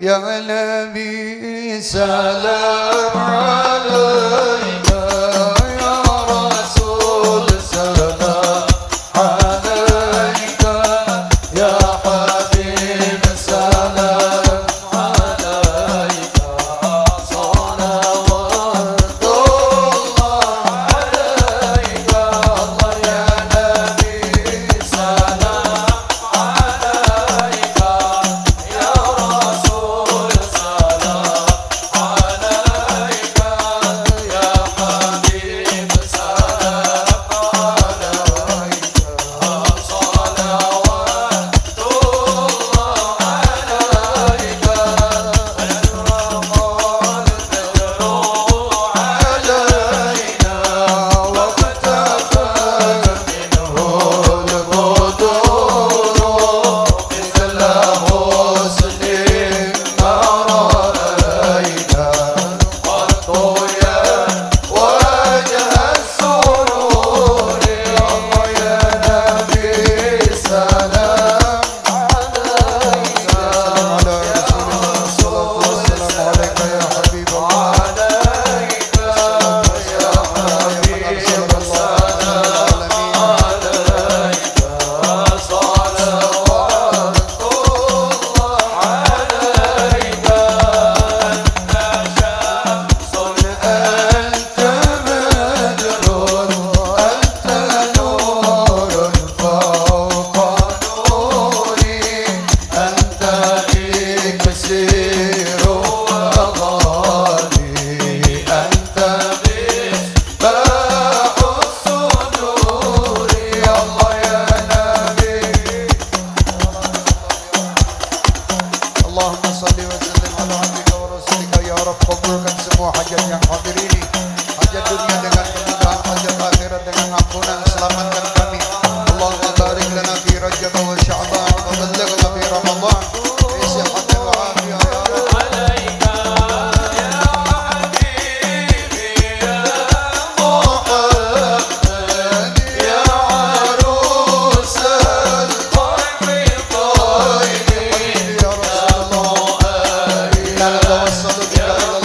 يا نبي سلام عليك. Deus.